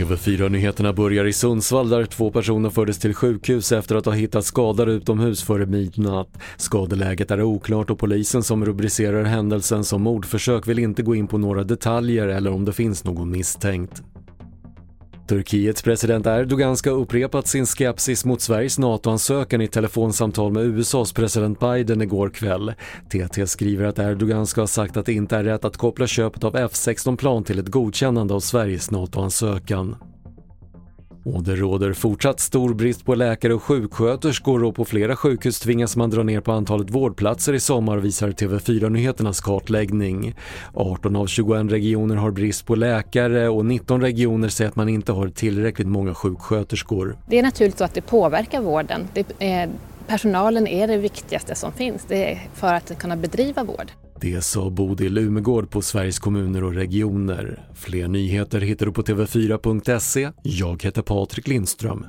TV4-nyheterna börjar i Sundsvall där två personer fördes till sjukhus efter att ha hittat skadade utomhus före midnatt. Skadeläget är oklart och polisen som rubricerar händelsen som mordförsök vill inte gå in på några detaljer eller om det finns någon misstänkt. Turkiets president Erdogan ska ha upprepat sin skepsis mot Sveriges NATO-ansökan i telefonsamtal med USAs president Biden igår kväll. TT skriver att Erdogan ska ha sagt att det inte är rätt att koppla köpet av F16-plan till ett godkännande av Sveriges NATO-ansökan. Och det råder fortsatt stor brist på läkare och sjuksköterskor och på flera sjukhus tvingas man dra ner på antalet vårdplatser i sommar visar TV4-nyheternas kartläggning. 18 av 21 regioner har brist på läkare och 19 regioner säger att man inte har tillräckligt många sjuksköterskor. Det är naturligt så att det påverkar vården. Det är, personalen är det viktigaste som finns det är för att kunna bedriva vård. Det sa Bodil Umegård på Sveriges kommuner och regioner. Fler nyheter hittar du på tv4.se. Jag heter Patrik Lindström.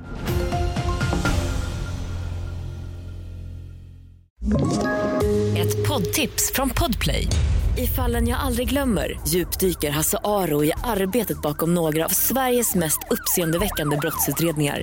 Ett poddtips från Podplay. I fallen jag aldrig glömmer djupdyker Hasse Aro i arbetet bakom några av Sveriges mest uppseendeväckande brottsutredningar